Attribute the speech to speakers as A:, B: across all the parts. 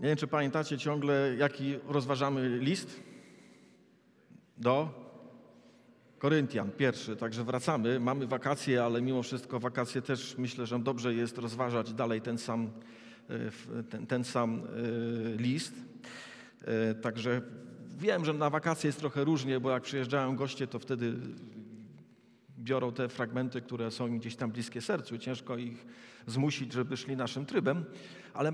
A: Nie wiem, czy pamiętacie ciągle, jaki rozważamy list do Koryntian, pierwszy. Także wracamy. Mamy wakacje, ale mimo wszystko wakacje też myślę, że dobrze jest rozważać dalej ten sam, e, ten, ten sam e, list. E, także wiem, że na wakacje jest trochę różnie, bo jak przyjeżdżają goście, to wtedy biorą te fragmenty, które są im gdzieś tam bliskie sercu. Ciężko ich zmusić, żeby szli naszym trybem, ale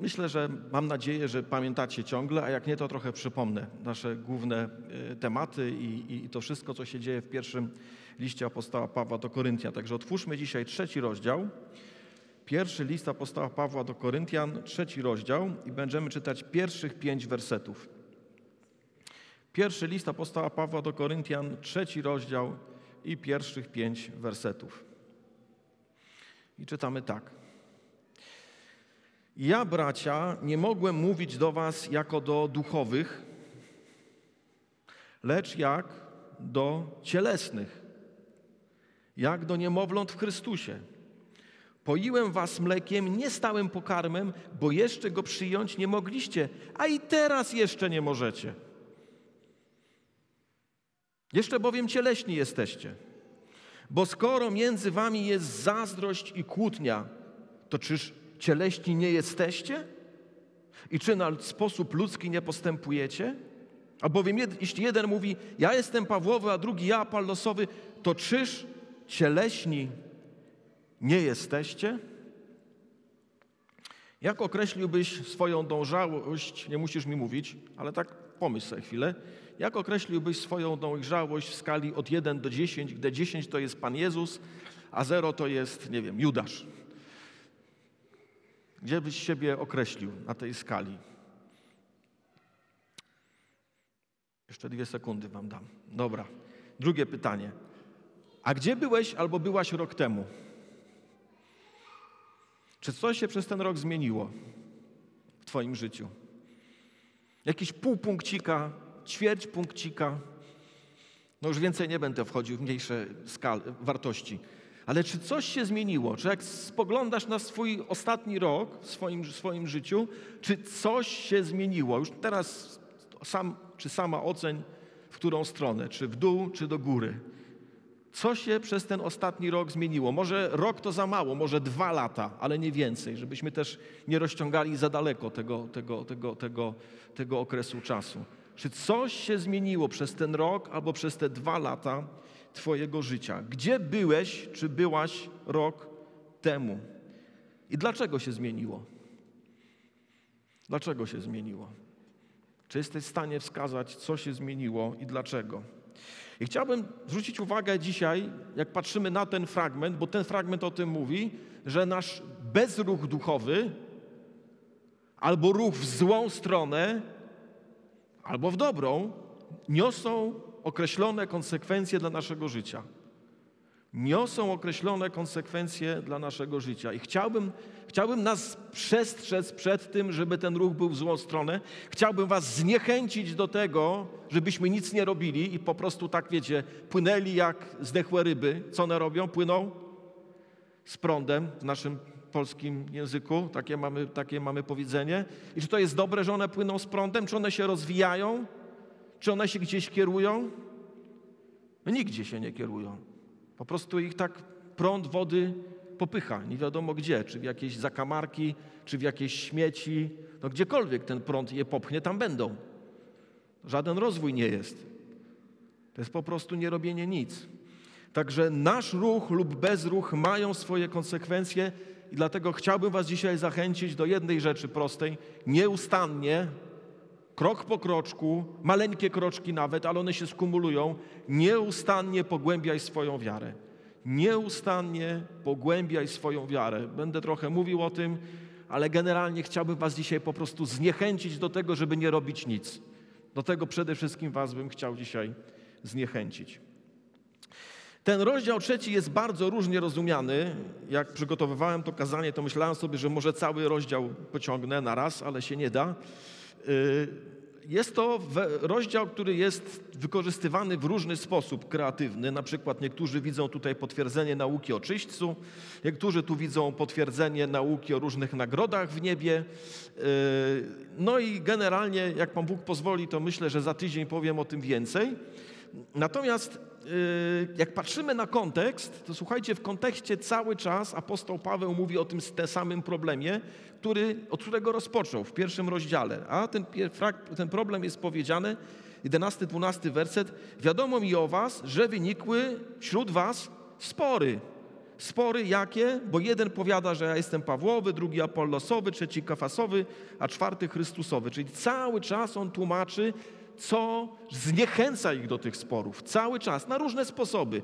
A: myślę, że mam nadzieję, że pamiętacie ciągle, a jak nie, to trochę przypomnę nasze główne e, tematy i, i to wszystko, co się dzieje w pierwszym liście apostoła Pawła do Koryntian. Także otwórzmy dzisiaj trzeci rozdział. Pierwszy list apostoła Pawła do Koryntian, trzeci rozdział i będziemy czytać pierwszych pięć wersetów. Pierwszy list apostoła Pawła do Koryntian, trzeci rozdział i pierwszych pięć wersetów. I czytamy tak. Ja, bracia, nie mogłem mówić do was jako do duchowych, lecz jak do cielesnych, jak do niemowląt w Chrystusie. Poiłem was mlekiem, nie stałym pokarmem, bo jeszcze go przyjąć nie mogliście, a i teraz jeszcze nie możecie. Jeszcze bowiem cieleśni jesteście. Bo skoro między wami jest zazdrość i kłótnia, to czyż cieleśni nie jesteście? I czy na sposób ludzki nie postępujecie? Albowiem jeśli jeden mówi, ja jestem Pawłowy, a drugi ja Apollosowy, to czyż cieleśni nie jesteście? Jak określiłbyś swoją dążałość, nie musisz mi mówić, ale tak pomyśl sobie chwilę, jak określiłbyś swoją dojrzałość w skali od 1 do 10, gdzie 10 to jest Pan Jezus, a 0 to jest, nie wiem, Judasz? Gdzie byś siebie określił na tej skali? Jeszcze dwie sekundy wam dam. Dobra. Drugie pytanie. A gdzie byłeś albo byłaś rok temu? Czy coś się przez ten rok zmieniło w Twoim życiu? Jakiś półpunkcika, ćwierć punkcika. No już więcej nie będę wchodził w mniejsze skal, wartości. Ale czy coś się zmieniło? Czy jak spoglądasz na swój ostatni rok w swoim, swoim życiu, czy coś się zmieniło? Już teraz sam czy sama oceń, w którą stronę, czy w dół, czy do góry. Co się przez ten ostatni rok zmieniło? Może rok to za mało, może dwa lata, ale nie więcej, żebyśmy też nie rozciągali za daleko tego, tego, tego, tego, tego okresu czasu. Czy coś się zmieniło przez ten rok albo przez te dwa lata Twojego życia? Gdzie byłeś, czy byłaś rok temu? I dlaczego się zmieniło? Dlaczego się zmieniło? Czy jesteś w stanie wskazać, co się zmieniło i dlaczego? I chciałbym zwrócić uwagę dzisiaj, jak patrzymy na ten fragment, bo ten fragment o tym mówi, że nasz bezruch duchowy albo ruch w złą stronę, albo w dobrą, niosą określone konsekwencje dla naszego życia. Niosą określone konsekwencje dla naszego życia. I chciałbym, chciałbym nas przestrzec przed tym, żeby ten ruch był w złą stronę. Chciałbym Was zniechęcić do tego, żebyśmy nic nie robili i po prostu tak, wiecie, płynęli jak zdechłe ryby. Co one robią? Płyną z prądem w naszym polskim języku. Takie mamy, takie mamy powiedzenie. I czy to jest dobre, że one płyną z prądem? Czy one się rozwijają? Czy one się gdzieś kierują? No, nigdzie się nie kierują. Po prostu ich tak prąd wody popycha, nie wiadomo gdzie, czy w jakieś zakamarki, czy w jakieś śmieci. No gdziekolwiek ten prąd je popchnie, tam będą. Żaden rozwój nie jest. To jest po prostu nie robienie nic. Także nasz ruch lub bezruch mają swoje konsekwencje i dlatego chciałbym Was dzisiaj zachęcić do jednej rzeczy prostej. Nieustannie krok po kroczku, maleńkie kroczki nawet, ale one się skumulują, nieustannie pogłębiaj swoją wiarę. Nieustannie pogłębiaj swoją wiarę. Będę trochę mówił o tym, ale generalnie chciałbym Was dzisiaj po prostu zniechęcić do tego, żeby nie robić nic. Do tego przede wszystkim Was bym chciał dzisiaj zniechęcić. Ten rozdział trzeci jest bardzo różnie rozumiany. Jak przygotowywałem to kazanie, to myślałem sobie, że może cały rozdział pociągnę na raz, ale się nie da. Y, jest to rozdział, który jest wykorzystywany w różny sposób kreatywny. Na przykład niektórzy widzą tutaj potwierdzenie nauki o czyśćcu, niektórzy tu widzą potwierdzenie nauki o różnych nagrodach w niebie. Yy, no i generalnie, jak Pan Bóg pozwoli, to myślę, że za tydzień powiem o tym więcej. Natomiast Y, jak patrzymy na kontekst, to słuchajcie, w kontekście cały czas apostoł Paweł mówi o tym, tym samym problemie, który, od którego rozpoczął w pierwszym rozdziale. A ten, ten problem jest powiedziany, 11-12 werset. Wiadomo mi o was, że wynikły wśród was spory. Spory jakie? Bo jeden powiada, że ja jestem Pawłowy, drugi Apollosowy, trzeci Kafasowy, a czwarty Chrystusowy. Czyli cały czas on tłumaczy, co zniechęca ich do tych sporów. Cały czas, na różne sposoby.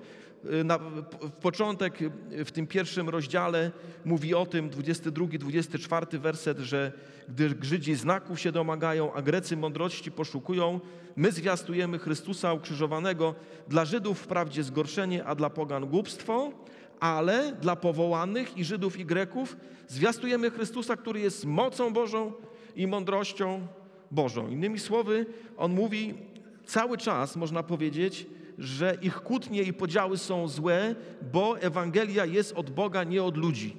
A: Y, na, w początek y, w tym pierwszym rozdziale mówi o tym, 22, 24 werset, że gdy Żydzi znaków się domagają, a Grecy mądrości poszukują, my zwiastujemy Chrystusa ukrzyżowanego. Dla Żydów wprawdzie zgorszenie, a dla pogan głupstwo, ale dla powołanych i Żydów i Greków zwiastujemy Chrystusa, który jest mocą Bożą i mądrością Bożą. Innymi słowy, on mówi cały czas, można powiedzieć, że ich kłótnie i podziały są złe, bo Ewangelia jest od Boga, nie od ludzi.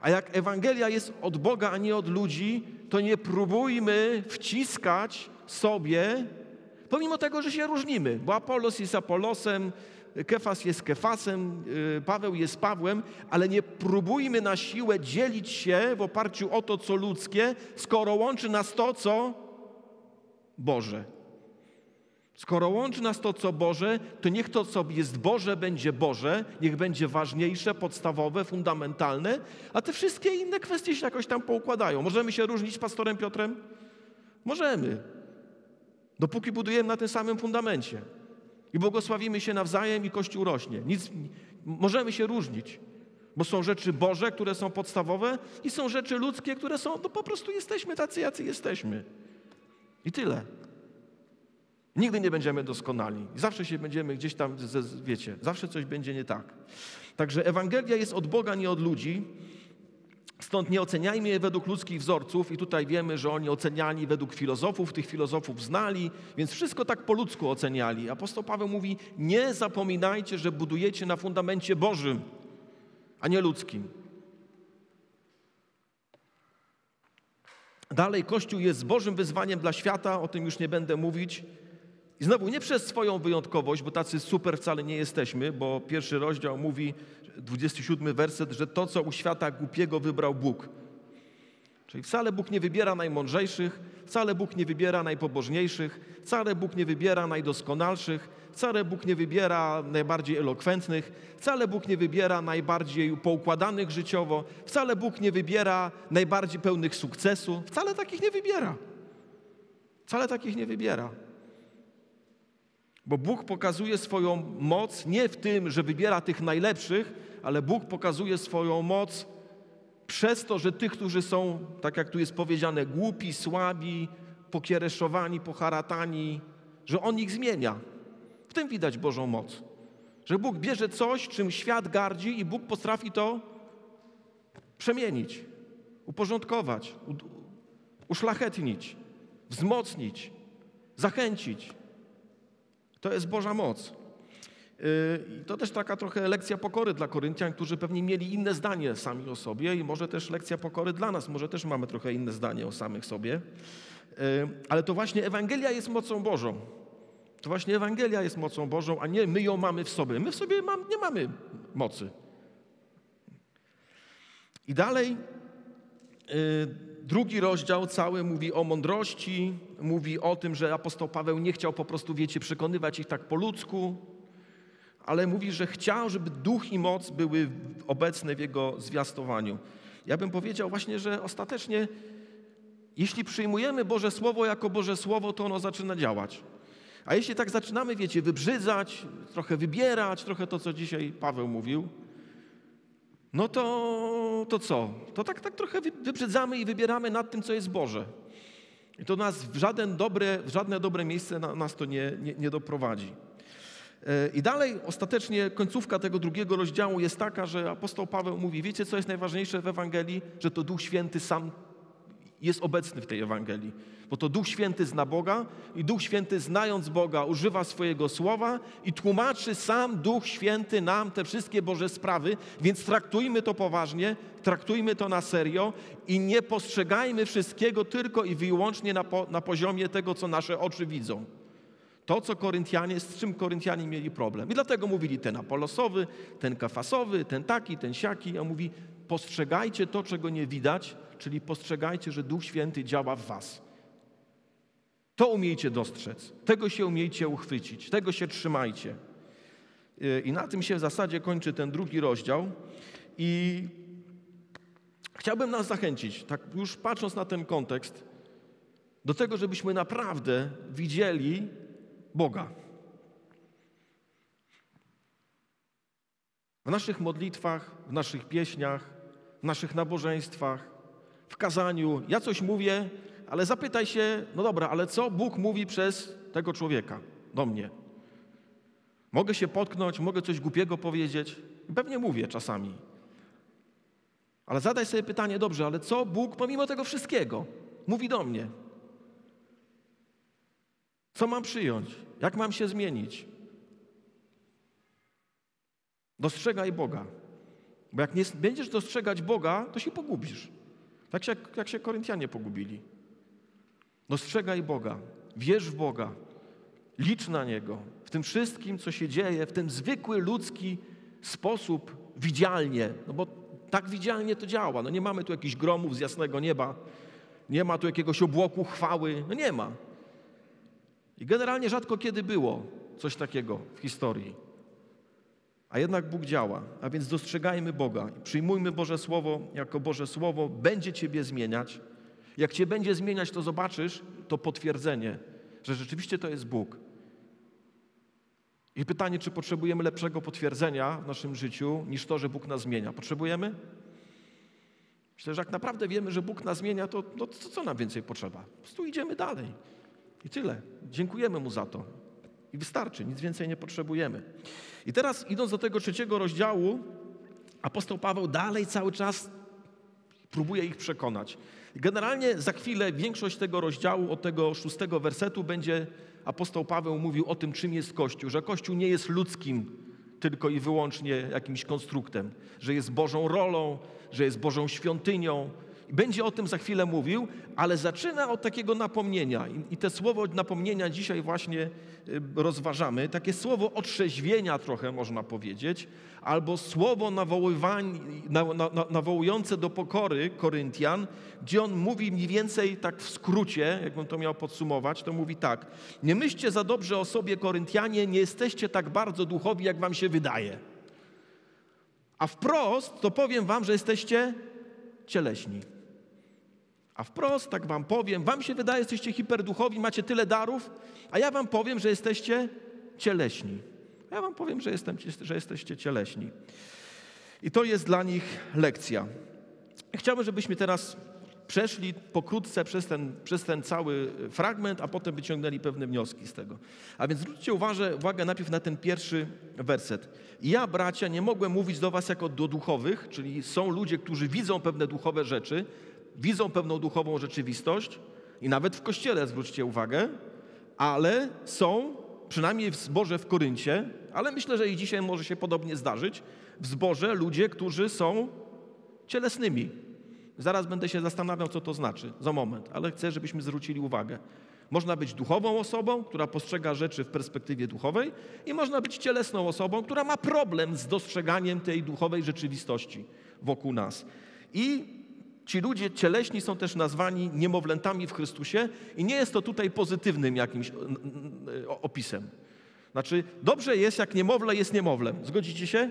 A: A jak Ewangelia jest od Boga, a nie od ludzi, to nie próbujmy wciskać sobie, pomimo tego, że się różnimy, bo Apollos jest Apollosem, Kefas jest Kefasem, y, Paweł jest Pawłem, ale nie próbujmy na siłę dzielić się w oparciu o to, co ludzkie, skoro łączy nas to, co Boże. Skoro łączy nas to, co Boże, to niech to, co jest Boże, będzie Boże, niech będzie ważniejsze, podstawowe, fundamentalne, a te wszystkie inne kwestie się jakoś tam poukładają. Możemy się różnić pastorem Piotrem? Możemy. Dopóki budujemy na tym samym fundamencie i błogosławimy się nawzajem i Kościół rośnie. Nic, możemy się różnić, bo są rzeczy Boże, które są podstawowe i są rzeczy ludzkie, które są, no po prostu jesteśmy tacy, jacy jesteśmy. I tyle. Nigdy nie będziemy doskonali. Zawsze się będziemy gdzieś tam, wiecie, zawsze coś będzie nie tak. Także Ewangelia jest od Boga, nie od ludzi. Stąd nie oceniajmy je według ludzkich wzorców, i tutaj wiemy, że oni oceniali według filozofów, tych filozofów znali, więc wszystko tak po ludzku oceniali. Apostoł Paweł mówi: Nie zapominajcie, że budujecie na fundamencie Bożym, a nie ludzkim. Dalej, Kościół jest Bożym wyzwaniem dla świata, o tym już nie będę mówić. I znowu nie przez swoją wyjątkowość, bo tacy super wcale nie jesteśmy, bo pierwszy rozdział mówi, 27 werset, że to, co u świata głupiego wybrał Bóg. Czyli wcale Bóg nie wybiera najmądrzejszych, wcale Bóg nie wybiera najpobożniejszych, wcale Bóg nie wybiera najdoskonalszych, wcale Bóg nie wybiera najbardziej elokwentnych, wcale Bóg nie wybiera najbardziej poukładanych życiowo, wcale Bóg nie wybiera najbardziej pełnych sukcesu, wcale takich nie wybiera. Wcale takich nie wybiera. Bo Bóg pokazuje swoją moc nie w tym, że wybiera tych najlepszych, ale Bóg pokazuje swoją moc przez to, że tych, którzy są, tak jak tu jest powiedziane, głupi, słabi, pokiereszowani, poharatani, że On ich zmienia. W tym widać Bożą moc. Że Bóg bierze coś, czym świat gardzi i Bóg potrafi to przemienić, uporządkować, uszlachetnić, wzmocnić, zachęcić. To jest Boża moc. Yy, to też taka trochę lekcja pokory dla Koryntian, którzy pewnie mieli inne zdanie sami o sobie i może też lekcja pokory dla nas, może też mamy trochę inne zdanie o samych sobie. Yy, ale to właśnie Ewangelia jest mocą Bożą. To właśnie Ewangelia jest mocą Bożą, a nie my ją mamy w sobie. My w sobie mam, nie mamy mocy. I dalej yy, drugi rozdział cały mówi o mądrości, mówi o tym, że apostoł Paweł nie chciał po prostu, wiecie, przekonywać ich tak po ludzku, ale mówi, że chciał, żeby duch i moc były obecne w jego zwiastowaniu. Ja bym powiedział właśnie, że ostatecznie, jeśli przyjmujemy Boże Słowo jako Boże Słowo, to ono zaczyna działać. A jeśli tak zaczynamy, wiecie, wybrzydzać, trochę wybierać, trochę to, co dzisiaj Paweł mówił, no to, to co? To tak, tak trochę wybrzydzamy i wybieramy nad tym, co jest Boże. I to nas w, żaden dobre, w żadne dobre miejsce na, nas to nie, nie, nie doprowadzi. E, I dalej, ostatecznie końcówka tego drugiego rozdziału jest taka, że apostoł Paweł mówi, wiecie co jest najważniejsze w Ewangelii? Że to Duch Święty sam jest obecny w tej Ewangelii. Bo to Duch Święty zna Boga i Duch Święty znając Boga używa swojego słowa i tłumaczy sam Duch Święty nam te wszystkie Boże sprawy, więc traktujmy to poważnie, traktujmy to na serio i nie postrzegajmy wszystkiego tylko i wyłącznie na, po, na poziomie tego, co nasze oczy widzą. To, co Koryntianie, z czym Koryntianie mieli problem. I dlatego mówili ten apolosowy, ten kafasowy, ten taki, ten siaki. A mówi, postrzegajcie to, czego nie widać, czyli postrzegajcie, że Duch Święty działa w was. To umiejcie dostrzec, tego się umiejcie uchwycić, tego się trzymajcie. I na tym się w zasadzie kończy ten drugi rozdział. I chciałbym nas zachęcić, tak już patrząc na ten kontekst, do tego, żebyśmy naprawdę widzieli Boga. W naszych modlitwach, w naszych pieśniach, w naszych nabożeństwach, w kazaniu. Ja coś mówię, ale zapytaj się, no dobra, ale co Bóg mówi przez tego człowieka do mnie? Mogę się potknąć, mogę coś głupiego powiedzieć. Pewnie mówię czasami. Ale zadaj sobie pytanie, dobrze, ale co Bóg pomimo tego wszystkiego mówi do mnie? Co mam przyjąć? Jak mam się zmienić? Dostrzegaj Boga. Bo jak nie będziesz dostrzegać Boga, to się pogubisz. Tak jak, jak się Koryntianie pogubili. Dostrzegaj Boga, wierz w Boga, licz na Niego. W tym wszystkim, co się dzieje, w ten zwykły ludzki sposób, widzialnie. No bo tak widzialnie to działa. No nie mamy tu jakichś gromów z jasnego nieba, nie ma tu jakiegoś obłoku chwały. No nie ma. I generalnie rzadko kiedy było coś takiego w historii. A jednak Bóg działa, a więc dostrzegajmy Boga, przyjmujmy Boże Słowo jako Boże Słowo, będzie Ciebie zmieniać. Jak Cię będzie zmieniać, to zobaczysz to potwierdzenie, że rzeczywiście to jest Bóg. I pytanie, czy potrzebujemy lepszego potwierdzenia w naszym życiu niż to, że Bóg nas zmienia. Potrzebujemy? Myślę, że jak naprawdę wiemy, że Bóg nas zmienia, to, no, co nam więcej potrzeba? Po prostu idziemy dalej. I tyle. Dziękujemy Mu za to. I wystarczy, nic więcej nie potrzebujemy. I teraz idąc do tego trzeciego rozdziału, apostoł Paweł dalej cały czas próbuje ich przekonać. Generalnie za chwilę większość tego rozdziału, od tego szóstego wersetu, będzie apostoł Paweł mówił o tym, czym jest Kościół, że Kościół nie jest ludzkim tylko i wyłącznie jakimś konstruktem, że jest Bożą rolą, że jest Bożą świątynią, będzie o tym za chwilę mówił, ale zaczyna od takiego napomnienia. I, te słowo napomnienia dzisiaj właśnie y, rozważamy. Takie słowo otrzeźwienia trochę można powiedzieć, albo słowo nawołujące do pokory Koryntian, gdzie on mówi mniej więcej tak w skrócie, jakbym to miał podsumować, to mówi tak. Nie myślcie za dobrze o sobie Koryntianie, nie jesteście tak bardzo duchowi, jak wam się wydaje. A wprost to powiem wam, że jesteście cieleśni. A wprost, tak wam powiem, wam się wydaje, jesteście hiperduchowi, macie tyle darów, a ja wam powiem, że jesteście cieleśni. Ja wam powiem, że, jestem, że jesteście cieleśni. I to jest dla nich lekcja. Chciałbym, żebyśmy teraz przeszli pokrótce przez ten, przez ten cały fragment, a potem wyciągnęli pewne wnioski z tego. A więc zwróćcie uwagę, uwagę najpierw na ten pierwszy werset. Ja, bracia, nie mogłem mówić do was jako do duchowych, czyli są ludzie, którzy widzą pewne duchowe rzeczy, widzą pewną duchową rzeczywistość i nawet w kościele, zwróćcie uwagę, ale są, przynajmniej w zborze w Koryncie, ale myślę, że i dzisiaj może się podobnie zdarzyć, w zborze ludzie, którzy są cielesnymi. Zaraz będę się zastanawiał, co to znaczy, za moment, ale chcę, żebyśmy zwrócili uwagę. Można być duchową osobą, która postrzega rzeczy w perspektywie duchowej, i można być cielesną osobą, która ma problem z dostrzeganiem tej duchowej rzeczywistości wokół nas. I Ci ludzie cieleśni są też nazwani niemowlętami w Chrystusie i nie jest to tutaj pozytywnym jakimś opisem. Znaczy, dobrze jest, jak niemowlę jest niemowlem. Zgodzicie się?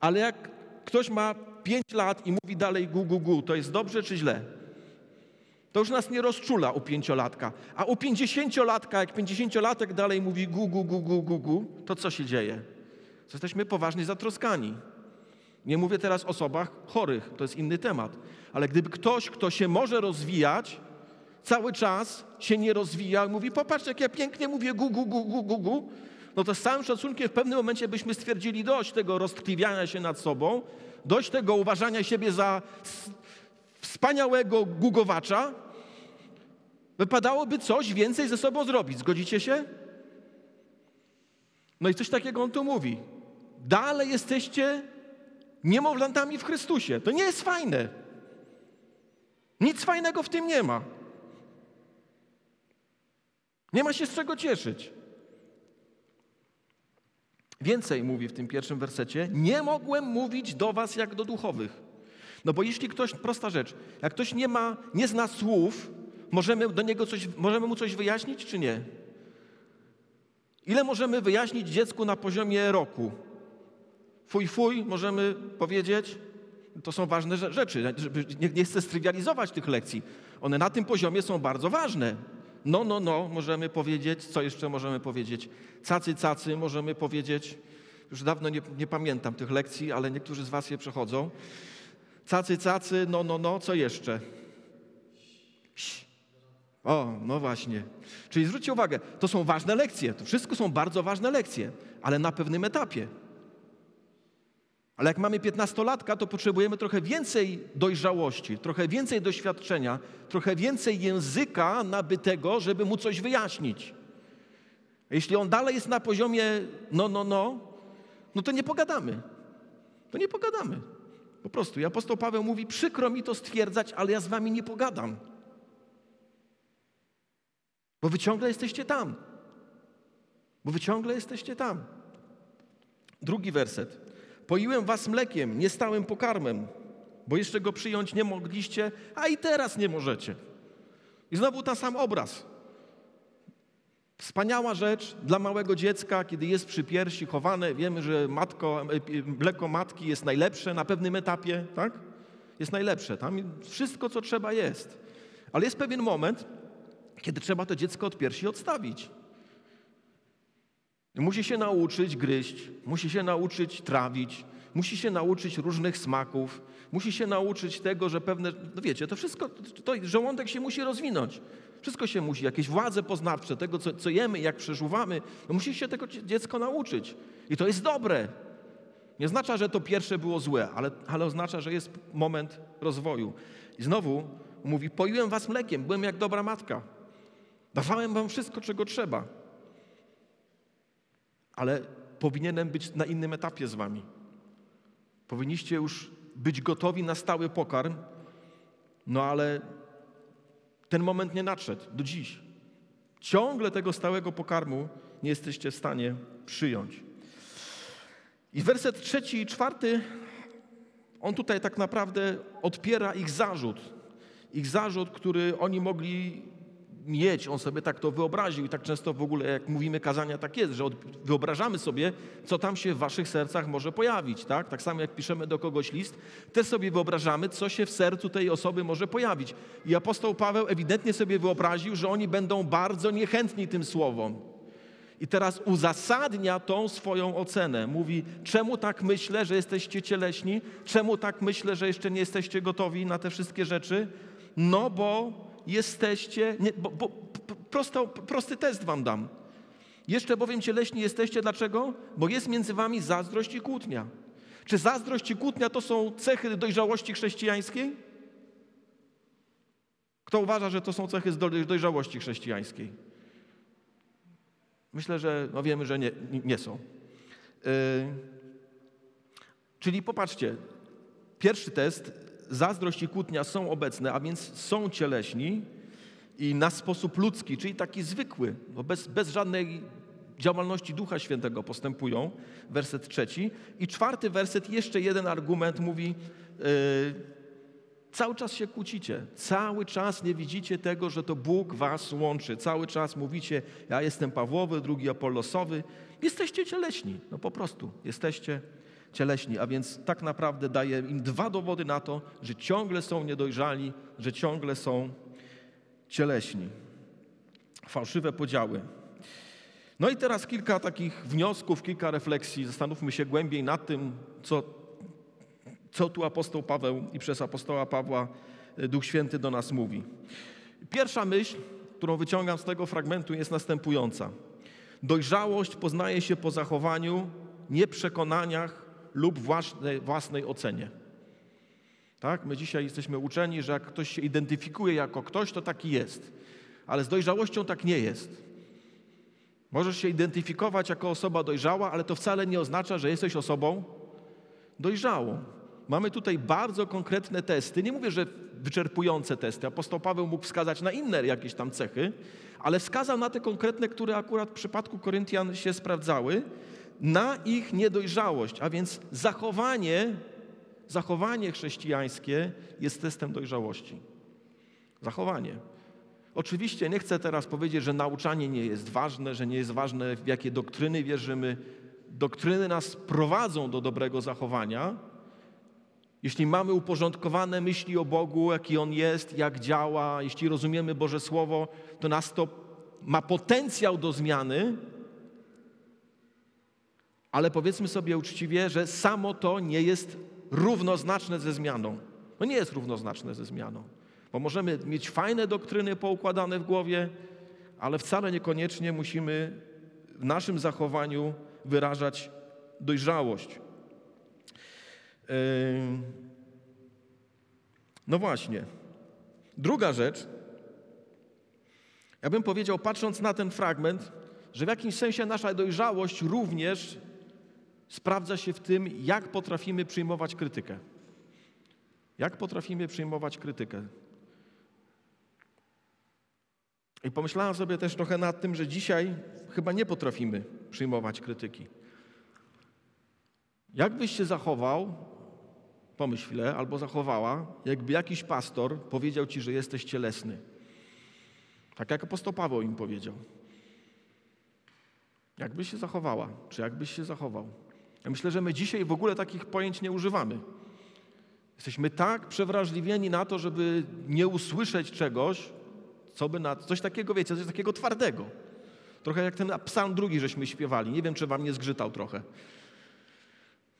A: Ale jak ktoś ma 5 lat i mówi dalej gu, gu, gu, to jest dobrze czy źle? To już nas nie rozczula u pięciolatka. A u pięćdziesięciolatka, jak pięćdziesięciolatek dalej mówi gu, gu, gu, gu, gu, gu, to co się dzieje? Jesteśmy poważnie zatroskani. Nie mówię teraz o osobach chorych, to jest inny temat. Ale gdyby ktoś, kto się może rozwijać, cały czas się nie rozwija i mówi, popatrz, jak ja pięknie mówię gu, gu, gu, gu, gu, gu, no to z całym szacunkiem w pewnym momencie byśmy stwierdzili dość tego roztkliwiania się nad sobą, dość tego uważania siebie za wspaniałego gugowacza, wypadałoby coś więcej ze sobą zrobić. Zgodzicie się? No i coś takiego on tu mówi. Dalej jesteście niemowlętami w Chrystusie. To nie jest fajne. Nic fajnego w tym nie ma. Nie ma się z czego cieszyć. Więcej mówi w tym pierwszym wersecie: Nie mogłem mówić do was jak do duchowych. No bo jeśli ktoś, prosta rzecz, jak ktoś nie ma, nie zna słów, możemy do niego coś, możemy mu coś wyjaśnić, czy nie? Ile możemy wyjaśnić dziecku na poziomie roku? Fuj, fuj, możemy powiedzieć? To są ważne rzeczy. Nie, nie chcę strywializować tych lekcji. One na tym poziomie są bardzo ważne. No, no, no, możemy powiedzieć. Co jeszcze możemy powiedzieć? Cacy, cacy, możemy powiedzieć. Już dawno nie, nie pamiętam tych lekcji, ale niektórzy z Was je przechodzą. Cacy, cacy, no, no, no, co jeszcze? O, no właśnie. Czyli zwróćcie uwagę, to są ważne lekcje. To wszystko są bardzo ważne lekcje, ale na pewnym etapie. Ale jak mamy 15-latka, to potrzebujemy trochę więcej dojrzałości, trochę więcej doświadczenia, trochę więcej języka nabytego, żeby mu coś wyjaśnić. Jeśli on dalej jest na poziomie no, no, no, no to nie pogadamy. To nie pogadamy. Po prostu. I apostoł Paweł mówi, przykro mi to stwierdzać, ale ja z wami nie pogadam. Bo wy ciągle jesteście tam. Bo wy ciągle jesteście tam. Drugi werset. Poiłem was mlekiem, nie stałym pokarmem, bo jeszcze go przyjąć nie mogliście, a i teraz nie możecie. I znowu ten sam obraz. Wspaniała rzecz dla małego dziecka, kiedy jest przy piersi chowane. Wiemy, że matko, e, mleko matki jest najlepsze na pewnym etapie, tak? Jest najlepsze. Tam wszystko, co trzeba jest. Ale jest pewien moment, kiedy trzeba to dziecko od piersi odstawić. Musi się nauczyć gryźć, musi się nauczyć trawić, musi się nauczyć różnych smaków, musi się nauczyć tego, że pewne, no wiecie, to wszystko, to żołądek się musi rozwinąć. Wszystko się musi, jakieś władze poznawcze, tego, co, co jemy, jak przeżuwamy, no musi się tego dziecko nauczyć. I to jest dobre. Nie oznacza, że to pierwsze było złe, ale, ale oznacza, że jest moment rozwoju. I znowu mówi, poiłem was mlekiem, byłem jak dobra matka. Dawałem wam wszystko, czego trzeba ale powinienem być na innym etapie z wami. Powinniście już być gotowi na stały pokarm, no ale ten moment nie nadszedł do dziś. Ciągle tego stałego pokarmu nie jesteście w stanie przyjąć. I werset trzeci i czwarty, on tutaj tak naprawdę odpiera ich zarzut. Ich zarzut, który oni mogli mieć, on sobie tak to wyobraził i tak często w ogóle jak mówimy kazania tak jest, że wyobrażamy sobie, co tam się w waszych sercach może pojawić, tak? Tak samo jak piszemy do kogoś list, też sobie wyobrażamy, co się w sercu tej osoby może pojawić. I apostoł Paweł ewidentnie sobie wyobraził, że oni będą bardzo niechętni tym słowom. I teraz uzasadnia tą swoją ocenę. Mówi, czemu tak myślę, że jesteście cieleśni? Czemu tak myślę, że jeszcze nie jesteście gotowi na te wszystkie rzeczy? No bo jesteście, nie, bo, bo, prosto, prosty test wam dam. Jeszcze bowiem cieleśni jesteście, dlaczego? Bo jest między wami zazdrość i kłótnia. Czy zazdrość i kłótnia to są cechy dojrzałości chrześcijańskiej? Kto uważa, że to są cechy dojrzałości chrześcijańskiej? Myślę, że no wiemy, że nie, nie są. Yy, czyli popatrzcie, pierwszy test zazdrość i kłótnia są obecne, a więc są cieleśni i na sposób ludzki, czyli taki zwykły, bo bez, bez żadnej działalności Ducha Świętego postępują. Werset trzeci. I czwarty werset, jeszcze jeden argument mówi, yy, cały czas się kłócicie, cały czas nie widzicie tego, że to Bóg was łączy. Cały czas mówicie, ja jestem Pawłowy, drugi Apollosowy. Jesteście cieleśni, no po prostu, jesteście cieleśni, a więc tak naprawdę daje im dwa dowody na to, że ciągle są niedojrzali, że ciągle są cieleśni. Fałszywe podziały. No i teraz kilka takich wniosków, kilka refleksji. Zastanówmy się głębiej nad tym, co, co tu apostoł Paweł i przez apostoła Pawła e, Duch Święty do nas mówi. Pierwsza myśl, którą wyciągam z tego fragmentu, jest następująca. Dojrzałość poznaje się po zachowaniu, nie przekonaniach lub własnej, własnej ocenie. Tak? My dzisiaj jesteśmy uczeni, że jak ktoś się identyfikuje jako ktoś, to taki jest. Ale z dojrzałością tak nie jest. Możesz się identyfikować jako osoba dojrzała, ale to wcale nie oznacza, że jesteś osobą dojrzałą. Mamy tutaj bardzo konkretne testy. Nie mówię, że wyczerpujące testy. Apostoł Paweł mógł wskazać na inne jakieś tam cechy, ale wskazał na te konkretne, które akurat w przypadku Koryntian się sprawdzały, na ich niedojrzałość, a więc zachowanie, zachowanie chrześcijańskie jest testem dojrzałości. Zachowanie. Oczywiście nie chcę teraz powiedzieć, że nauczanie nie jest ważne, że nie jest ważne, w jakie doktryny wierzymy. Doktryny nas prowadzą do dobrego zachowania. Jeśli mamy uporządkowane myśli o Bogu, jaki On jest, jak działa, jeśli rozumiemy Boże Słowo, to nas to ma potencjał do zmiany, ale powiedzmy sobie uczciwie, że samo to nie jest równoznaczne ze zmianą. No nie jest równoznaczne ze zmianą. Bo możemy mieć fajne doktryny poukładane w głowie, ale wcale niekoniecznie musimy w naszym zachowaniu wyrażać dojrzałość. No właśnie. Druga rzecz, ja bym powiedział, patrząc na ten fragment, że w jakimś sensie nasza dojrzałość również sprawdza się w tym, jak potrafimy przyjmować krytykę. Jak potrafimy przyjmować krytykę. I pomyślałem sobie też trochę nad tym, że dzisiaj chyba nie potrafimy przyjmować krytyki. Jak byś się zachował, pomyśl chwilę, albo zachowała, jakby jakiś pastor powiedział ci, że jesteś cielesny. Tak jak apostoł Paweł im powiedział. Jakbyś się zachowała, czy jakbyś się zachował? Ja myślę, że my dzisiaj w ogóle takich pojęć nie używamy. Jesteśmy tak przewrażliwieni na to, żeby nie usłyszeć czegoś, co by na coś takiego, wiecie, coś takiego twardego. Trochę jak ten psalm drugi, żeśmy śpiewali. Nie wiem, czy wam nie zgrzytał trochę.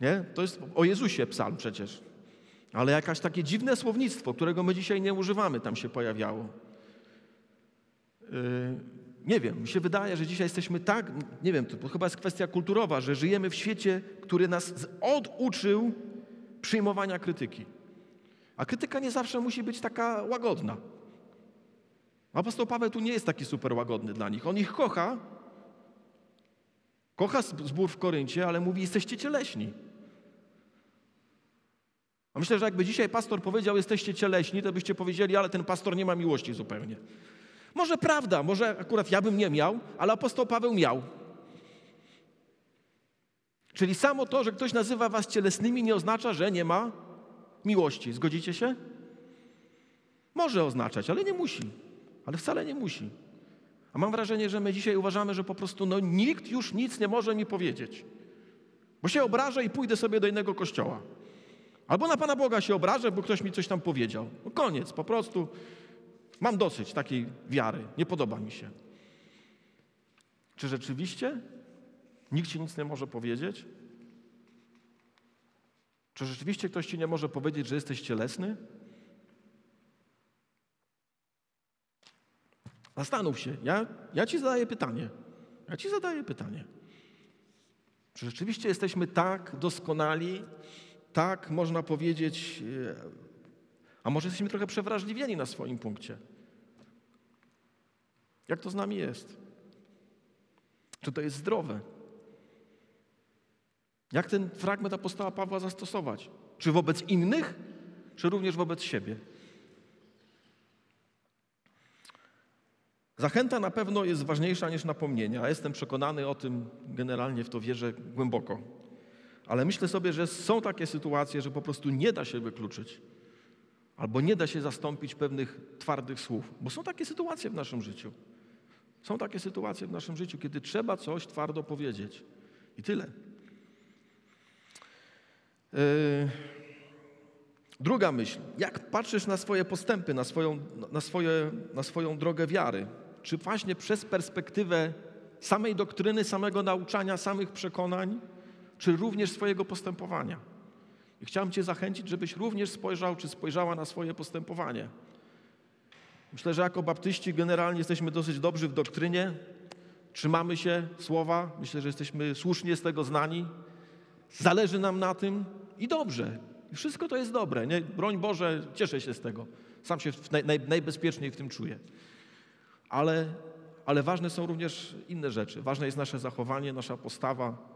A: Nie? To jest o Jezusie psalm przecież. Ale jakaś takie dziwne słownictwo, którego my dzisiaj nie używamy, tam się pojawiało. Yy, nie wiem, mi się wydaje, że dzisiaj jesteśmy tak, nie wiem, to chyba jest kwestia kulturowa, że żyjemy w świecie, który nas oduczył przyjmowania krytyki. A krytyka nie zawsze musi być taka łagodna. Apostoł Paweł tu nie jest taki super łagodny dla nich. On ich kocha, kocha zbór w Koryncie, ale mówi, jesteście cieleśni. A myślę, że jakby dzisiaj pastor powiedział, jesteście cieleśni, to byście powiedzieli, ale ten pastor nie ma miłości zupełnie. Może prawda, może akurat ja bym nie miał, ale apostoł Paweł miał. Czyli samo to, że ktoś nazywa was cielesnymi, nie oznacza, że nie ma miłości. Zgodzicie się? Może oznaczać, ale nie musi. Ale wcale nie musi. A mam wrażenie, że my dzisiaj uważamy, że po prostu no, nikt już nic nie może mi powiedzieć. Bo się obrażę i pójdę sobie do innego kościoła. Albo na Pana Boga się obrażę, bo ktoś mi coś tam powiedział. No koniec, po prostu mam dosyć takiej wiary. Nie podoba mi się. Czy rzeczywiście nikt ci nic nie może powiedzieć? Czy rzeczywiście ktoś ci nie może powiedzieć, że jesteś cielesny? Zastanów się. Ja, ja ci zadaję pytanie. Ja ci zadaję pytanie. Czy rzeczywiście jesteśmy tak doskonali, tak można powiedzieć, e, a może jesteśmy trochę przewrażliwieni na swoim punkcie? Jak to z nami jest? Czy to jest zdrowe? Jak ten fragment apostoła Pawła zastosować? Czy wobec innych, czy również wobec siebie? Zachęta na pewno jest ważniejsza niż napomnienie, a jestem przekonany o tym, generalnie w to wierzę głęboko. Ale myślę sobie, że są takie sytuacje, że po prostu nie da się wykluczyć, albo nie da się zastąpić pewnych twardych słów, bo są takie sytuacje w naszym życiu. Są takie sytuacje w naszym życiu, kiedy trzeba coś twardo powiedzieć. I tyle. Yy... Druga myśl. Jak patrzysz na swoje postępy, na swoją, na, swoje, na swoją drogę wiary? czy właśnie przez perspektywę samej doktryny, samego nauczania, samych przekonań, czy również swojego postępowania. I chciałem Cię zachęcić, żebyś również spojrzał, czy spojrzała na swoje postępowanie. Myślę, że jako baptyści generalnie jesteśmy dosyć dobrzy w doktrynie, trzymamy się słowa, myślę, że jesteśmy słusznie z tego znani, zależy nam na tym i dobrze. Wszystko to jest dobre. Nie? Broń Boże, cieszę się z tego. Sam się naj, naj, najbezpieczniej w tym czuję. Ale, ale ważne są również inne rzeczy. Ważne jest nasze zachowanie, nasza postawa.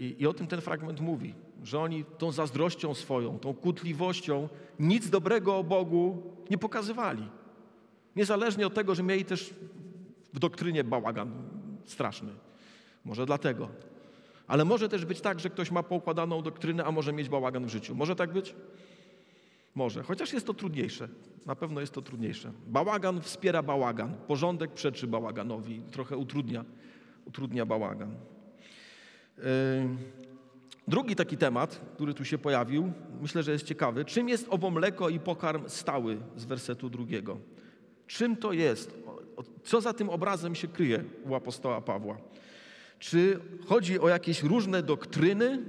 A: I, I o tym ten fragment mówi, że oni tą zazdrością swoją, tą kutliwością nic dobrego o Bogu nie pokazywali. Niezależnie od tego, że mieli też w doktrynie bałagan straszny. Może dlatego. Ale może też być tak, że ktoś ma poukładaną doktrynę, a może mieć bałagan w życiu. Może tak być? Może, chociaż jest to trudniejsze. Na pewno jest to trudniejsze. Bałagan wspiera bałagan. Porządek przeczy bałaganowi. Trochę utrudnia, utrudnia bałagan. Drugi taki temat, który tu się pojawił, myślę, że jest ciekawy. Czym jest owo mleko i pokarm stały z wersetu drugiego? Czym to jest? Co za tym obrazem się kryje u apostoła Pawła? Czy chodzi o jakieś różne doktryny,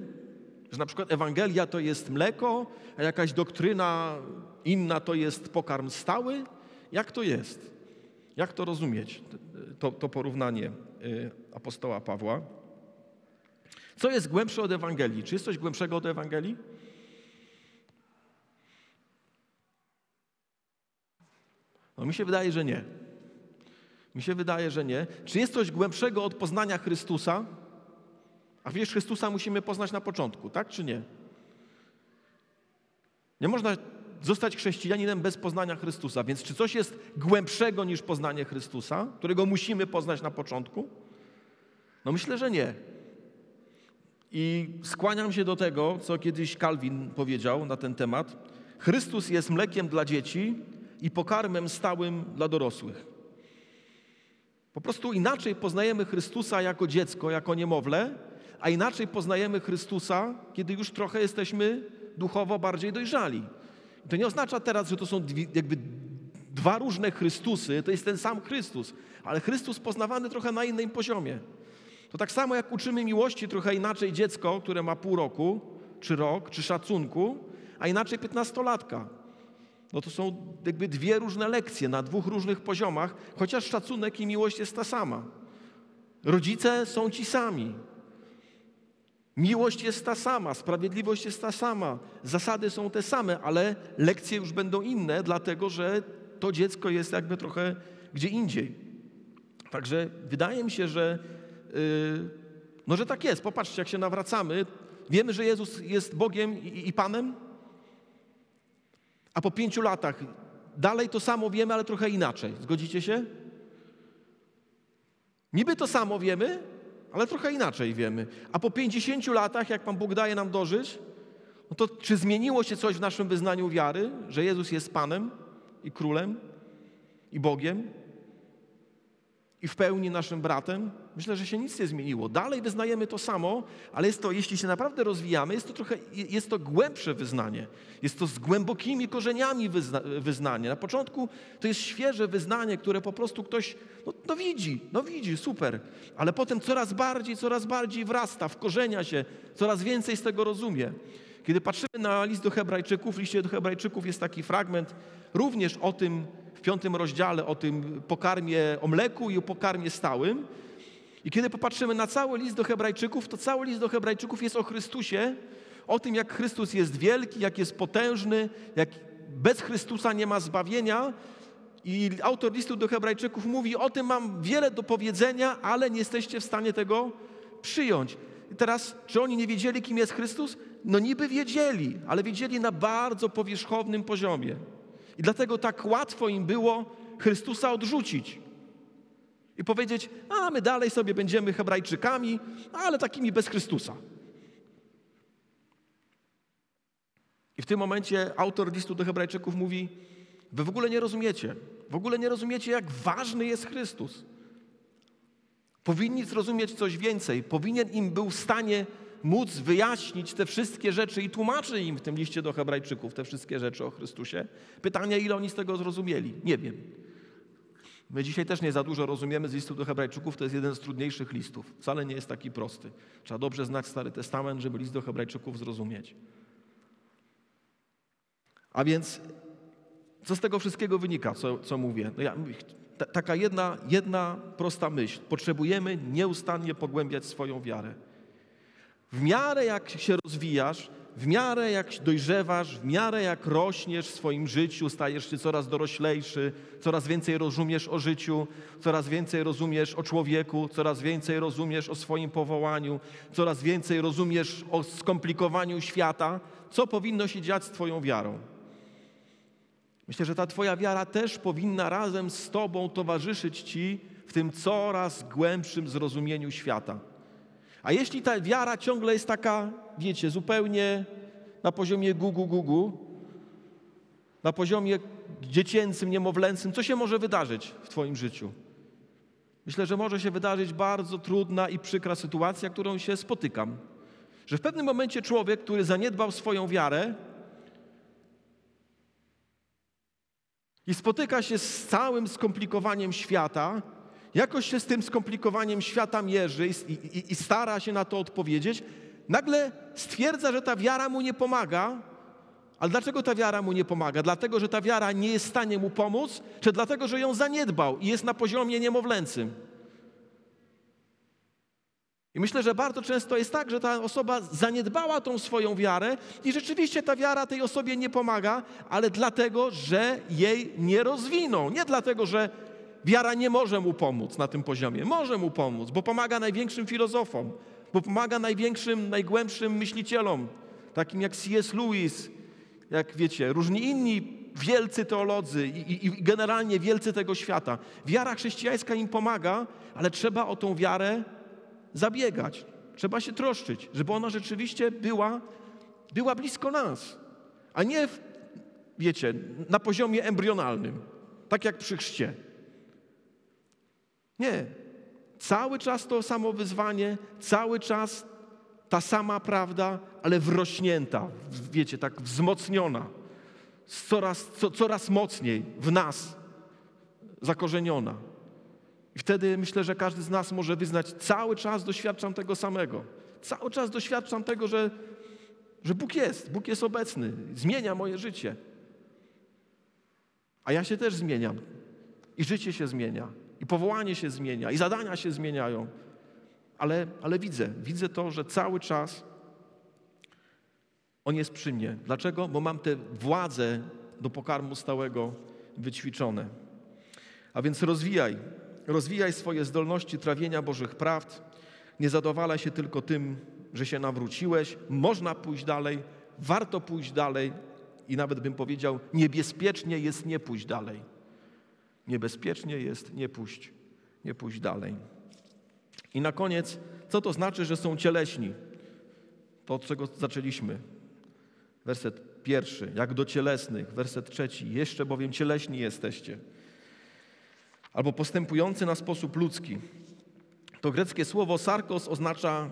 A: że na przykład Ewangelia to jest mleko, a jakaś doktryna inna to jest pokarm stały? Jak to jest? Jak to rozumieć, to, to porównanie y, apostoła Pawła? Co jest głębsze od Ewangelii? Czy jest coś głębszego od Ewangelii? No mi się wydaje, że nie. Mi się wydaje, że nie. Czy jest coś głębszego od poznania Chrystusa? A wiesz, Chrystusa musimy poznać na początku, tak czy nie? Nie można zostać chrześcijaninem bez poznania Chrystusa. Więc czy coś jest głębszego niż poznanie Chrystusa, którego musimy poznać na początku? No myślę, że nie. I skłaniam się do tego, co kiedyś Kalwin powiedział na ten temat. Chrystus jest mlekiem dla dzieci i pokarmem stałym dla dorosłych. Po prostu inaczej poznajemy Chrystusa jako dziecko, jako niemowlę, a inaczej poznajemy Chrystusa, kiedy już trochę jesteśmy duchowo bardziej dojrzali. I to nie oznacza teraz, że to są dwie, jakby dwa różne Chrystusy, to jest ten sam Chrystus, ale Chrystus poznawany trochę na innym poziomie. To tak samo jak uczymy miłości trochę inaczej dziecko, które ma pół roku, czy rok, czy szacunku, a inaczej piętnastolatka. No to są jakby dwie różne lekcje na dwóch różnych poziomach, chociaż szacunek i miłość jest ta sama. Rodzice są ci sami. Miłość jest ta sama, sprawiedliwość jest ta sama, zasady są te same, ale lekcje już będą inne, dlatego że to dziecko jest jakby trochę gdzie indziej. Także wydaje mi się, że, no, że tak jest. Popatrzcie, jak się nawracamy, wiemy, że Jezus jest Bogiem i, i Panem, a po pięciu latach dalej to samo wiemy, ale trochę inaczej. Zgodzicie się? Niby to samo wiemy, ale trochę inaczej wiemy. A po 50 latach, jak Pan Bóg daje nam dożyć, no to czy zmieniło się coś w naszym wyznaniu wiary, że Jezus jest Panem i Królem i Bogiem i w pełni naszym bratem? Myślę, że się nic nie zmieniło. Dalej wyznajemy to samo, ale jest to, jeśli się naprawdę rozwijamy, jest to trochę, jest to głębsze wyznanie. Jest to z głębokimi korzeniami wyzna, wyznanie. Na początku to jest świeże wyznanie, które po prostu ktoś, no, no widzi, no widzi, super. Ale potem coraz bardziej, coraz bardziej wrasta, wkorzenia się, coraz więcej z tego rozumie. Kiedy patrzymy na list do Hebrajczyków, w liście do Hebrajczyków jest taki fragment również o tym, w piątym rozdziale, o tym pokarmie, o mleku i o pokarmie stałym. I kiedy popatrzymy na cały list do Hebrajczyków, to cały list do Hebrajczyków jest o Chrystusie, o tym, jak Chrystus jest wielki, jak jest potężny, jak bez Chrystusa nie ma zbawienia. I autor listu do Hebrajczyków mówi: O tym mam wiele do powiedzenia, ale nie jesteście w stanie tego przyjąć. I teraz, czy oni nie wiedzieli, kim jest Chrystus? No niby wiedzieli, ale wiedzieli na bardzo powierzchownym poziomie. I dlatego tak łatwo im było Chrystusa odrzucić i powiedzieć, a my dalej sobie będziemy Hebrajczykami, ale takimi bez Chrystusa. I w tym momencie autor listu do Hebrajczyków mówi: Wy w ogóle nie rozumiecie, w ogóle nie rozumiecie, jak ważny jest Chrystus. Powinni zrozumieć coś więcej. Powinien im był w stanie móc wyjaśnić te wszystkie rzeczy i tłumaczy im w tym liście do Hebrajczyków te wszystkie rzeczy o Chrystusie. Pytanie, ile oni z tego zrozumieli? Nie wiem. My dzisiaj też nie za dużo rozumiemy z listu do Hebrajczyków, to jest jeden z trudniejszych listów. Wcale nie jest taki prosty. Trzeba dobrze znać Stary Testament, żeby list do Hebrajczyków zrozumieć. A więc, co z tego wszystkiego wynika, co, co mówię? No ja, ta, taka jedna, jedna prosta myśl. Potrzebujemy nieustannie pogłębiać swoją wiarę. W miarę jak się rozwijasz, w miarę jak dojrzewasz, w miarę jak rośniesz w swoim życiu, stajesz się coraz doroślejszy, coraz więcej rozumiesz o życiu, coraz więcej rozumiesz o człowieku, coraz więcej rozumiesz o swoim powołaniu, coraz więcej rozumiesz o skomplikowaniu świata, co powinno się dziać z Twoją wiarą. Myślę, że ta Twoja wiara też powinna razem z Tobą towarzyszyć Ci w tym coraz głębszym zrozumieniu świata. A jeśli ta wiara ciągle jest taka, wiecie, zupełnie na poziomie gugu gugu, na poziomie dziecięcym, niemowlęcym, co się może wydarzyć w Twoim życiu? Myślę, że może się wydarzyć bardzo trudna i przykra sytuacja, którą się spotykam. Że w pewnym momencie człowiek, który zaniedbał swoją wiarę i spotyka się z całym skomplikowaniem świata, jakoś się z tym skomplikowaniem świata mierzy i, i, i stara się na to odpowiedzieć, nagle stwierdza, że ta wiara mu nie pomaga. Ale dlaczego ta wiara mu nie pomaga? Dlatego, że ta wiara nie jest w stanie mu pomóc, czy dlatego, że ją zaniedbał i jest na poziomie niemowlęcym? I myślę, że bardzo często jest tak, że ta osoba zaniedbała tą swoją wiarę i rzeczywiście ta wiara tej osobie nie pomaga, ale dlatego, że jej nie rozwinął. Nie dlatego, że wiara nie może mu pomóc na tym poziomie. Może mu pomóc, bo pomaga największym filozofom, bo pomaga największym, najgłębszym myślicielom, takim jak C.S. Lewis, jak wiecie, różni inni wielcy teolodzy i, i, generalnie wielcy tego świata. Wiara chrześcijańska im pomaga, ale trzeba o tą wiarę zabiegać. Trzeba się troszczyć, żeby ona rzeczywiście była, była blisko nas, a nie, w, wiecie, na poziomie embrionalnym, tak jak przy chrzcie. Nie. Cały czas to samo wyzwanie, cały czas ta sama prawda, ale wrośnięta, wiecie, tak wzmocniona, coraz, co, coraz mocniej w nas zakorzeniona. I wtedy myślę, że każdy z nas może wyznać, cały czas doświadczam tego samego. Cały czas doświadczam tego, że, że Bóg jest, Bóg jest obecny, zmienia moje życie. A ja się też zmieniam. I życie się zmienia, i powołanie się zmienia, i zadania się zmieniają. Ale, ale widzę, widzę to, że cały czas On jest przy mnie. Dlaczego? Bo mam tę władzę do pokarmu stałego wyćwiczone. A więc rozwijaj rozwijaj swoje zdolności trawienia Bożych prawd. Nie zadowalaj się tylko tym, że się nawróciłeś. Można pójść dalej, warto pójść dalej i nawet bym powiedział, niebezpiecznie jest nie pójść dalej. Niebezpiecznie jest nie pójść, nie pójść dalej. I na koniec, co to znaczy, że są cieleśni? To, od czego zaczęliśmy. Werset pierwszy, jak do cielesnych. Werset trzeci, jeszcze bowiem cieleśni jesteście albo postępujący na sposób ludzki. To greckie słowo sarkos oznacza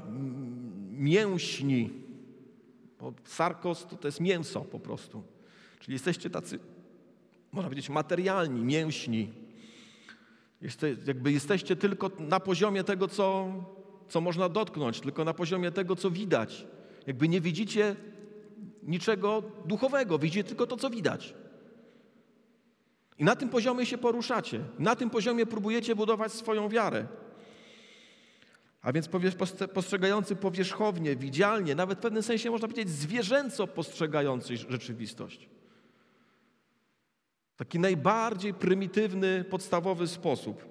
A: mięśni. Bo sarkos to, to jest mięso po prostu. Czyli jesteście tacy, można powiedzieć, materialni, mięśni. Jeste, jakby jesteście tylko na poziomie tego, co, co można dotknąć, tylko na poziomie tego, co widać. Jakby nie widzicie niczego duchowego, widzicie tylko to, co widać. I na tym poziomie się poruszacie. Na tym poziomie próbujecie budować swoją wiarę. A więc postrzegający powierzchownie, widzialnie, nawet w pewnym sensie można powiedzieć zwierzęco postrzegający rzeczywistość. Taki najbardziej prymitywny, podstawowy sposób.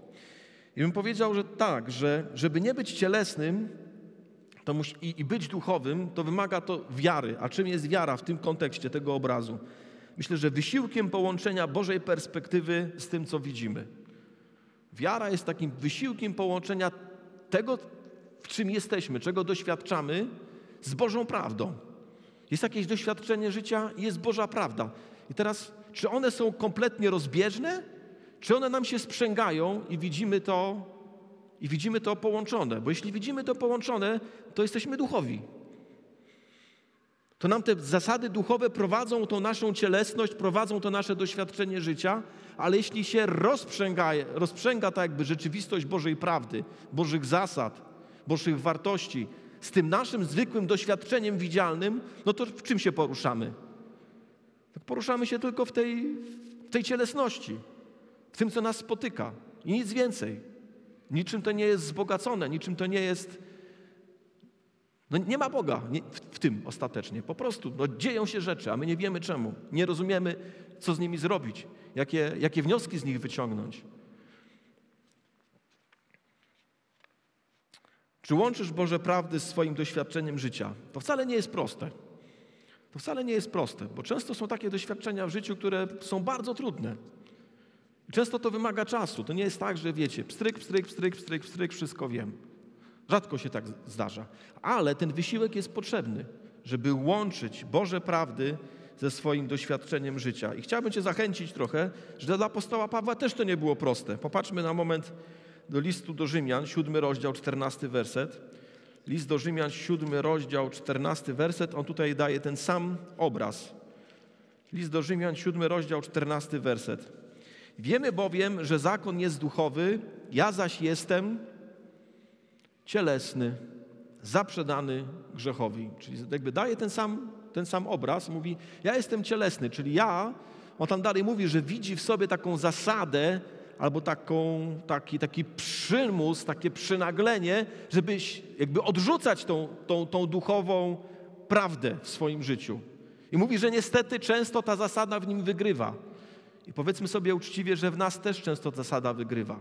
A: I bym powiedział, że tak, że żeby nie być cielesnym to i, i być duchowym, to wymaga to wiary. A czym jest wiara w tym kontekście tego obrazu? myślę, że wysiłkiem połączenia Bożej perspektywy z tym, co widzimy. Wiara jest takim wysiłkiem połączenia tego, w czym jesteśmy, czego doświadczamy, z Bożą prawdą. Jest jakieś doświadczenie życia jest Boża prawda. I teraz, czy one są kompletnie rozbieżne, czy one nam się sprzęgają i widzimy to, i widzimy to połączone? Bo jeśli widzimy to połączone, to jesteśmy duchowi to nam te zasady duchowe prowadzą tą naszą cielesność, prowadzą to nasze doświadczenie życia, ale jeśli się rozprzęga, rozprzęga tak jakby rzeczywistość Bożej prawdy, Bożych zasad, Bożych wartości z tym naszym zwykłym doświadczeniem widzialnym, no to w czym się poruszamy? Poruszamy się tylko w tej, w tej cielesności, w tym, co nas spotyka i nic więcej. Niczym to nie jest wzbogacone, niczym to nie jest No nie ma Boga w, tym ostatecznie. Po prostu no, dzieją się rzeczy, a my nie wiemy czemu. Nie rozumiemy, co z nimi zrobić, jakie, jakie wnioski z nich wyciągnąć. Czy łączysz Boże prawdy z swoim doświadczeniem życia? To wcale nie jest proste. To wcale nie jest proste, bo często są takie doświadczenia w życiu, które są bardzo trudne. Często to wymaga czasu. To nie jest tak, że wiecie, pstryk, pstryk, pstryk, pstryk, pstryk, wszystko wiem. Rzadko się tak zdarza. Ale ten wysiłek jest potrzebny, żeby łączyć Boże prawdy ze swoim doświadczeniem życia. I chciałbym Cię zachęcić trochę, że dla apostoła Pawła też to nie było proste. Popatrzmy na moment do listu do Rzymian, siódmy rozdział, czternasty werset. List do Rzymian, siódmy rozdział, czternasty werset. On tutaj daje ten sam obraz. List do Rzymian, siódmy rozdział, czternasty werset. Wiemy bowiem, że zakon jest duchowy, ja zaś jestem cielesny, zaprzedany grzechowi. Czyli jakby daje ten sam, ten sam obraz, mówi, ja jestem cielesny, czyli ja, on tam dalej mówi, że widzi w sobie taką zasadę, albo taką, taki, taki przymus, takie przynaglenie, żeby jakby odrzucać tą, tą, tą duchową prawdę w swoim życiu. I mówi, że niestety często ta zasada w nim wygrywa. I powiedzmy sobie uczciwie, że w nas też często zasada wygrywa.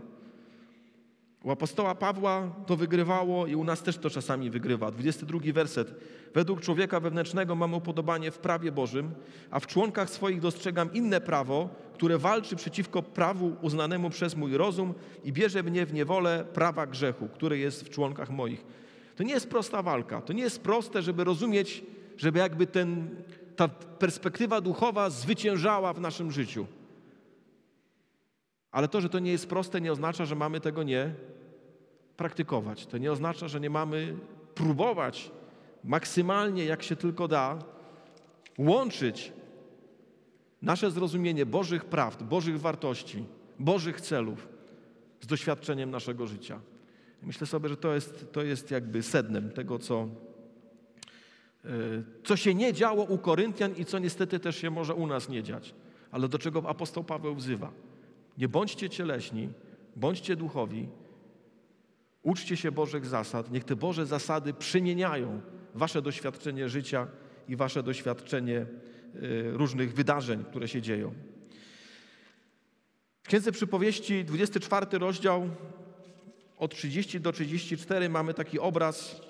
A: U apostoła Pawła to wygrywało i u nas też to czasami wygrywa. 22 werset. Według człowieka wewnętrznego mam upodobanie w prawie Bożym, a w członkach swoich dostrzegam inne prawo, które walczy przeciwko prawu uznanemu przez mój rozum i bierze mnie w niewolę prawa grzechu, które jest w członkach moich. To nie jest prosta walka. To nie jest proste, żeby rozumieć, żeby jakby ten, ta perspektywa duchowa zwyciężała w naszym życiu. Ale to, że to nie jest proste, nie oznacza, że mamy tego nie praktykować. To nie oznacza, że nie mamy próbować maksymalnie, jak się tylko da, łączyć nasze zrozumienie Bożych prawd, Bożych wartości, Bożych celów z doświadczeniem naszego życia. Myślę sobie, że to jest, to jest jakby sednem tego, co, e, co się nie działo u Koryntian i co niestety też się może u nas nie dziać. Ale do czego apostoł Paweł wzywa? Nie bądźcie cieleśni, bądźcie duchowi, uczcie się Bożych zasad. Niech te Boże zasady przymieniają wasze doświadczenie życia i wasze doświadczenie y, różnych wydarzeń, które się dzieją. W Księdze Przypowieści, 24 rozdział, od 30 do 34 mamy taki obraz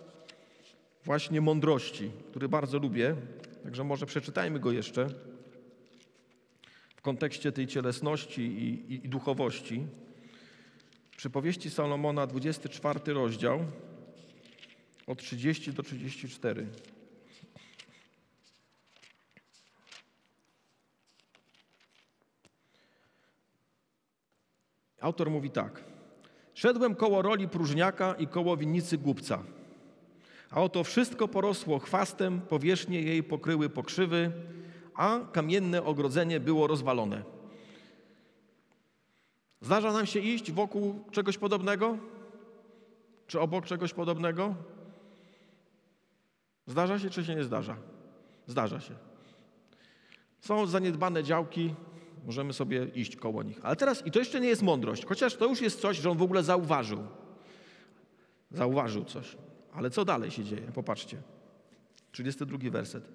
A: właśnie mądrości, który bardzo lubię, także może przeczytajmy go jeszcze w kontekście tej cielesności i, i, i duchowości. Przypowieści Salomona, 24 rozdział, od 30 do 34. Autor mówi tak. Szedłem koło roli próżniaka i koło winnicy głupca. A oto wszystko porosło chwastem, powierzchnie jej pokryły pokrzywy, a kamienne ogrodzenie było rozwalone. Zdarza nam się iść wokół czegoś podobnego? Czy obok czegoś podobnego? Zdarza się, czy się nie zdarza? Zdarza się. Są zaniedbane działki, możemy sobie iść koło nich. Ale teraz, i to jeszcze nie jest mądrość, chociaż to już jest coś, że on w ogóle zauważył. Zauważył coś. Ale co dalej się dzieje? Popatrzcie. 32 werset.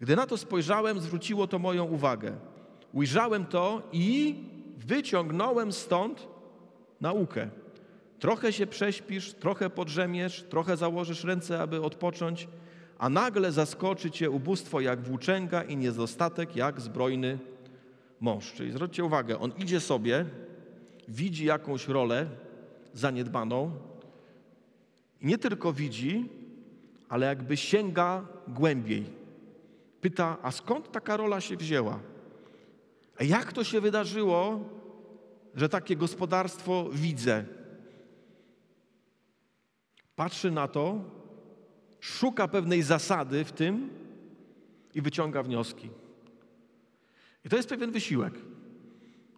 A: Gdy na to spojrzałem, zwróciło to moją uwagę. Ujrzałem to i wyciągnąłem stąd naukę. Trochę się prześpisz, trochę podrzemiesz, trochę założysz ręce, aby odpocząć, a nagle zaskoczy cię ubóstwo jak włóczęga i niedostatek jak zbrojny mąż. Czyli zwróćcie uwagę, on idzie sobie, widzi jakąś rolę zaniedbaną i nie tylko widzi, ale jakby sięga głębiej pyta, a skąd taka rola się wzięła? A jak to się wydarzyło, że takie gospodarstwo widzę? Patrzy na to, szuka pewnej zasady w tym i wyciąga wnioski. I to jest pewien wysiłek.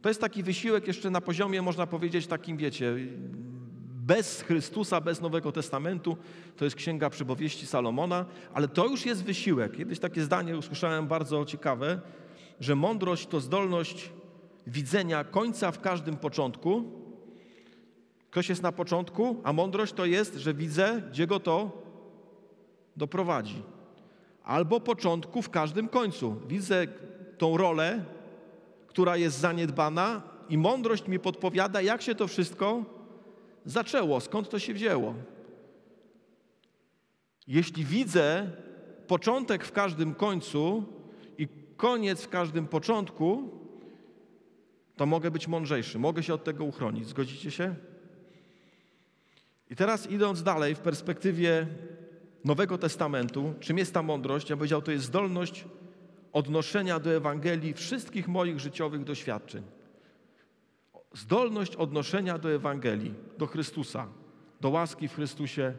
A: To jest taki wysiłek jeszcze na poziomie, można powiedzieć, takim, wiecie, bez Chrystusa, bez Nowego Testamentu. To jest Księga Przypowieści Salomona, ale to już jest wysiłek. Kiedyś takie zdanie usłyszałem bardzo ciekawe, że mądrość to zdolność widzenia końca w każdym początku. Ktoś jest na początku, a mądrość to jest, że widzę, gdzie go to doprowadzi. Albo początku w każdym końcu. Widzę tą rolę, która jest zaniedbana, i mądrość mi podpowiada, jak się to wszystko zaczęło, skąd to się wzięło. Jeśli widzę początek w każdym końcu i koniec w każdym początku, to mogę być mądrzejszy, mogę się od tego uchronić. Zgodzicie się? I teraz idąc dalej w perspektywie Nowego Testamentu, czym jest ta mądrość? Ja powiedział, to jest zdolność odnoszenia do Ewangelii wszystkich moich życiowych doświadczeń. Zdolność odnoszenia do Ewangelii, do Chrystusa, do łaski w Chrystusie,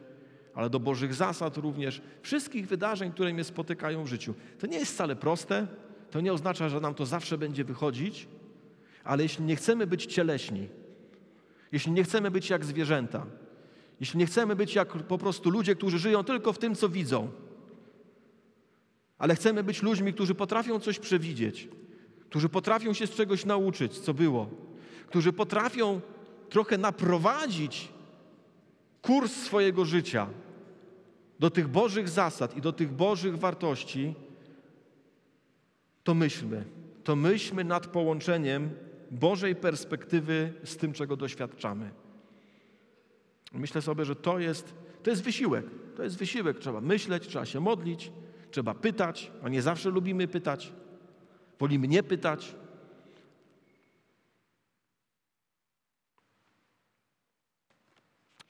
A: ale do Bożych zasad również, wszystkich wydarzeń, które mnie spotykają w życiu. To nie jest wcale proste, to nie oznacza, że nam to zawsze będzie wychodzić, ale jeśli nie chcemy być cieleśni, jeśli nie chcemy być jak zwierzęta, jeśli nie chcemy być jak po prostu ludzie, którzy żyją tylko w tym, co widzą, ale chcemy być ludźmi, którzy potrafią coś przewidzieć, którzy potrafią się z czegoś nauczyć, co było, którzy potrafią trochę naprowadzić kurs swojego życia do tych Bożych zasad i do tych Bożych wartości, to myślmy, to myślmy nad połączeniem Bożej perspektywy z tym, czego doświadczamy. Myślę sobie, że to jest, to jest wysiłek. To jest wysiłek. Trzeba myśleć, trzeba się modlić, trzeba pytać, a nie zawsze lubimy pytać. Wolimy nie pytać.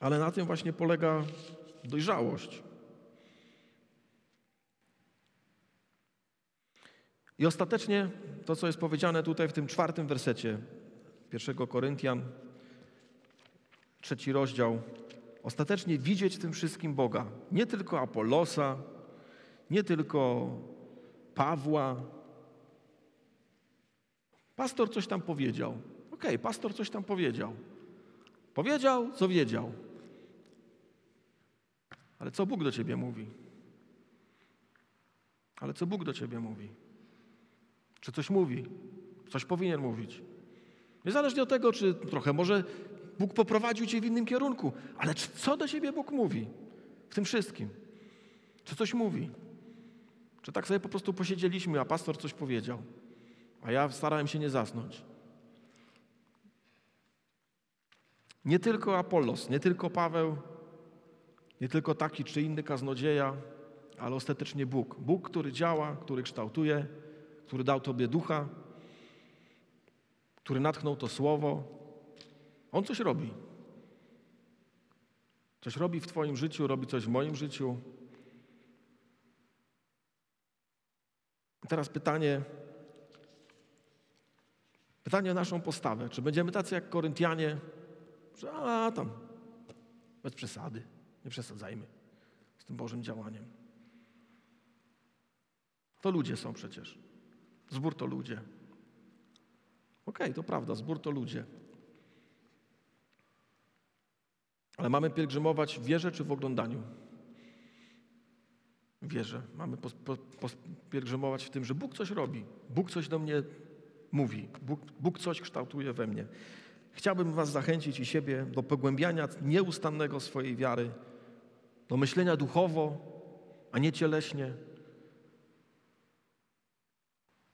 A: Ale na tym właśnie polega dojrzałość. I ostatecznie to, co jest powiedziane tutaj w tym czwartym wersecie 1 Koryntian, trzeci rozdział. Ostatecznie widzieć tym wszystkim Boga. Nie tylko Apollosa, nie tylko Pawła. Pastor coś tam powiedział. Okej, okay, pastor coś tam powiedział. Powiedział, co wiedział. Ale co Bóg do ciebie mówi? Ale co Bóg do ciebie mówi? Czy coś mówi? Coś powinien mówić. Niezależnie od tego, czy trochę może Bóg poprowadził cię w innym kierunku, ale co do ciebie Bóg mówi w tym wszystkim? Czy coś mówi? Czy tak sobie po prostu posiedzieliśmy, a pastor coś powiedział, a ja starałem się nie zasnąć? Nie tylko Apollos, nie tylko Paweł, nie tylko taki czy inny kaznodzieja, ale ostatecznie Bóg. Bóg, który działa, który kształtuje, który dał Tobie ducha, który natchnął to słowo. On coś robi. Coś robi w Twoim życiu, robi coś w moim życiu. Teraz pytanie, pytanie o naszą postawę. Czy będziemy tacy jak Koryntianie, że a tam, bez przesady, nie przesadzajmy z tym Bożym działaniem. To ludzie są przecież. Zbór to ludzie. Okej, okay, to prawda, zbór to ludzie. Ale mamy pielgrzymować w wierze czy w oglądaniu? Wierze. Mamy pielgrzymować w tym, że Bóg coś robi. Bóg coś do mnie mówi. Bóg, Bóg coś kształtuje we mnie. Chciałbym Was zachęcić i siebie do pogłębiania nieustannego swojej wiary, do myślenia duchowo, a nie cieleśnie,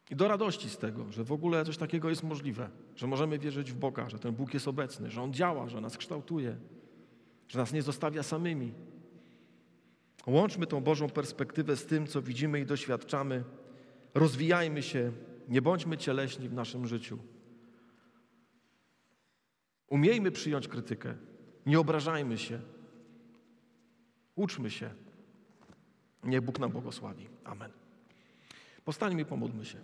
A: i do radości z tego, że w ogóle coś takiego jest możliwe, że możemy wierzyć w Boga, że ten Bóg jest obecny, że On działa, że nas kształtuje, że nas nie zostawia samymi. Łączmy tą Bożą perspektywę z tym, co widzimy i doświadczamy. Rozwijajmy się, nie bądźmy cieleśni w naszym życiu. Umiejmy przyjąć krytykę, nie obrażajmy się. Uczmy się. Niech Bóg nam błogosławi. Amen. Postańmy i pomódlmy się.